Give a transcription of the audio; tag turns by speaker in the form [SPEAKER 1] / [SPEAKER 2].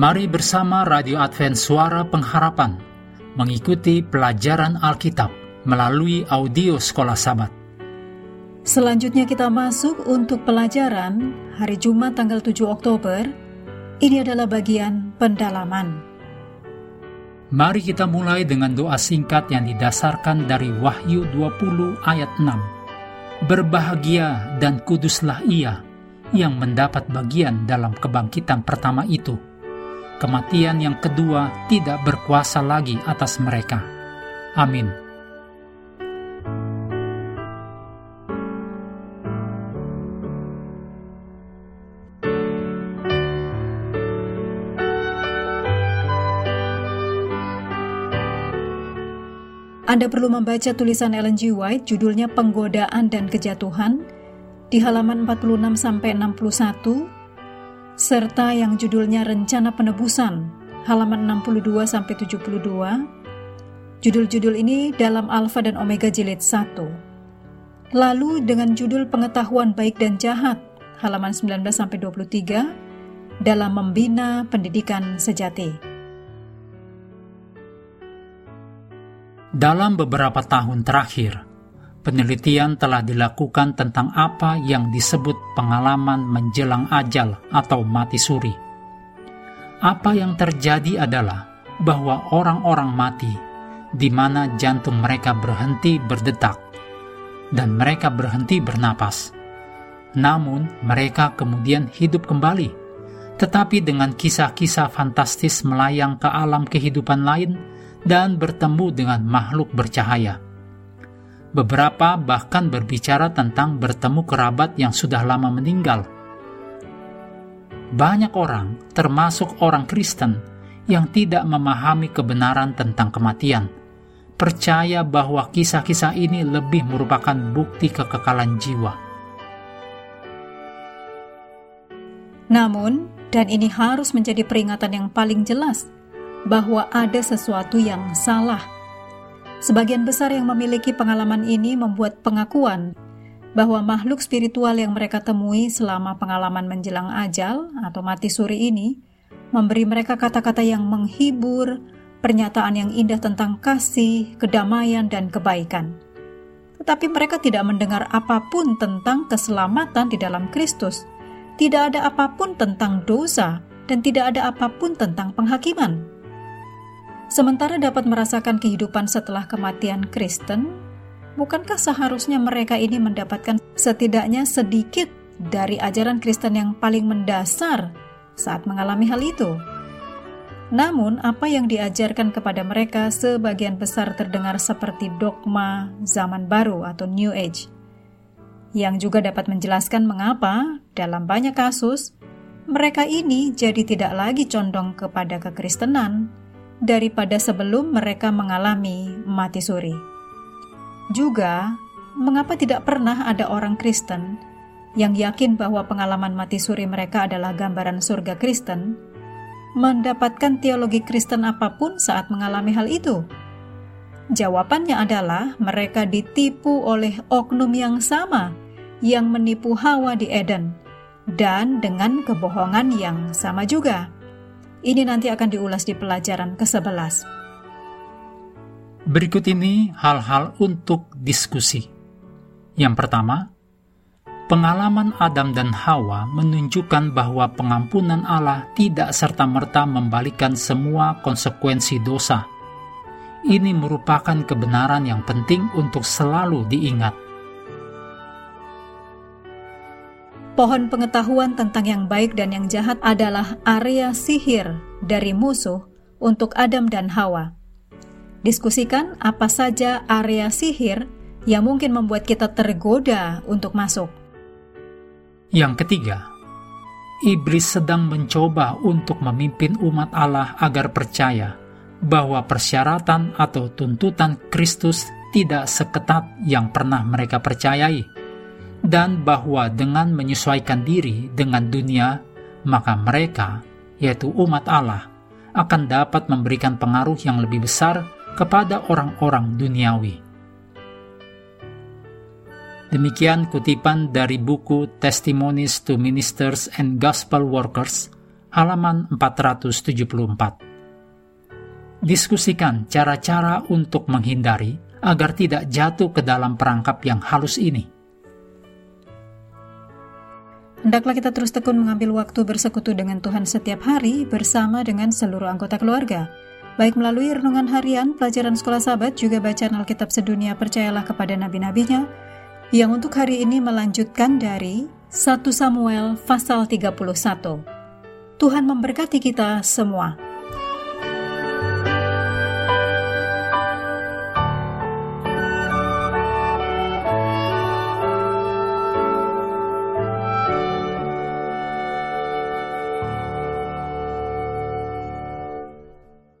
[SPEAKER 1] Mari bersama Radio Advent Suara Pengharapan mengikuti pelajaran Alkitab melalui audio Sekolah Sabat.
[SPEAKER 2] Selanjutnya kita masuk untuk pelajaran hari Jumat tanggal 7 Oktober. Ini adalah bagian pendalaman.
[SPEAKER 1] Mari kita mulai dengan doa singkat yang didasarkan dari Wahyu 20 ayat 6. Berbahagia dan kuduslah ia yang mendapat bagian dalam kebangkitan pertama itu kematian yang kedua tidak berkuasa lagi atas mereka. Amin.
[SPEAKER 2] Anda perlu membaca tulisan Ellen G. White judulnya Penggodaan dan Kejatuhan di halaman 46 sampai 61 serta yang judulnya Rencana Penebusan, halaman 62 sampai 72. Judul-judul ini dalam Alfa dan Omega jilid 1. Lalu dengan judul Pengetahuan Baik dan Jahat, halaman 19 sampai 23 dalam Membina Pendidikan Sejati.
[SPEAKER 1] Dalam beberapa tahun terakhir, penelitian telah dilakukan tentang apa yang disebut pengalaman menjelang ajal atau mati suri. Apa yang terjadi adalah bahwa orang-orang mati di mana jantung mereka berhenti berdetak dan mereka berhenti bernapas. Namun, mereka kemudian hidup kembali, tetapi dengan kisah-kisah fantastis melayang ke alam kehidupan lain dan bertemu dengan makhluk bercahaya Beberapa bahkan berbicara tentang bertemu kerabat yang sudah lama meninggal. Banyak orang, termasuk orang Kristen, yang tidak memahami kebenaran tentang kematian, percaya bahwa kisah-kisah ini lebih merupakan bukti kekekalan jiwa.
[SPEAKER 2] Namun, dan ini harus menjadi peringatan yang paling jelas bahwa ada sesuatu yang salah Sebagian besar yang memiliki pengalaman ini membuat pengakuan bahwa makhluk spiritual yang mereka temui selama pengalaman menjelang ajal atau mati suri ini memberi mereka kata-kata yang menghibur, pernyataan yang indah tentang kasih, kedamaian, dan kebaikan. Tetapi mereka tidak mendengar apa pun tentang keselamatan di dalam Kristus. Tidak ada apa pun tentang dosa dan tidak ada apa pun tentang penghakiman. Sementara dapat merasakan kehidupan setelah kematian Kristen, bukankah seharusnya mereka ini mendapatkan setidaknya sedikit dari ajaran Kristen yang paling mendasar saat mengalami hal itu? Namun, apa yang diajarkan kepada mereka sebagian besar terdengar seperti dogma zaman baru atau New Age, yang juga dapat menjelaskan mengapa, dalam banyak kasus, mereka ini jadi tidak lagi condong kepada kekristenan, daripada sebelum mereka mengalami mati suri. Juga, mengapa tidak pernah ada orang Kristen yang yakin bahwa pengalaman mati suri mereka adalah gambaran surga Kristen, mendapatkan teologi Kristen apa pun saat mengalami hal itu? Jawabannya adalah mereka ditipu oleh oknum yang sama yang menipu Hawa di Eden, dan dengan kebohongan yang sama juga. Ini nanti akan diulas di pelajaran ke-11.
[SPEAKER 1] Berikut ini hal-hal untuk diskusi. Yang pertama, pengalaman Adam dan Hawa menunjukkan bahwa pengampunan Allah tidak serta-merta membalikan semua konsekuensi dosa. Ini merupakan kebenaran yang penting untuk selalu diingat.
[SPEAKER 2] Pohon pengetahuan tentang yang baik dan yang jahat adalah area sihir dari musuh untuk Adam dan Hawa. Diskusikan apa saja area sihir yang mungkin membuat kita tergoda untuk masuk.
[SPEAKER 1] Yang ketiga, iblis sedang mencoba untuk memimpin umat Allah agar percaya bahwa persyaratan atau tuntutan Kristus tidak seketat yang pernah mereka percayai dan bahwa dengan menyesuaikan diri dengan dunia, maka mereka, yaitu umat Allah, akan dapat memberikan pengaruh yang lebih besar kepada orang-orang duniawi. Demikian kutipan dari buku Testimonies to Ministers and Gospel Workers, halaman 474. Diskusikan cara-cara untuk menghindari agar tidak jatuh ke dalam perangkap yang halus ini.
[SPEAKER 2] Hendaklah kita terus tekun mengambil waktu bersekutu dengan Tuhan setiap hari bersama dengan seluruh anggota keluarga. Baik melalui renungan harian, pelajaran sekolah sahabat, juga bacaan Alkitab sedunia percayalah kepada nabi-nabinya, yang untuk hari ini melanjutkan dari 1 Samuel pasal 31. Tuhan memberkati kita semua.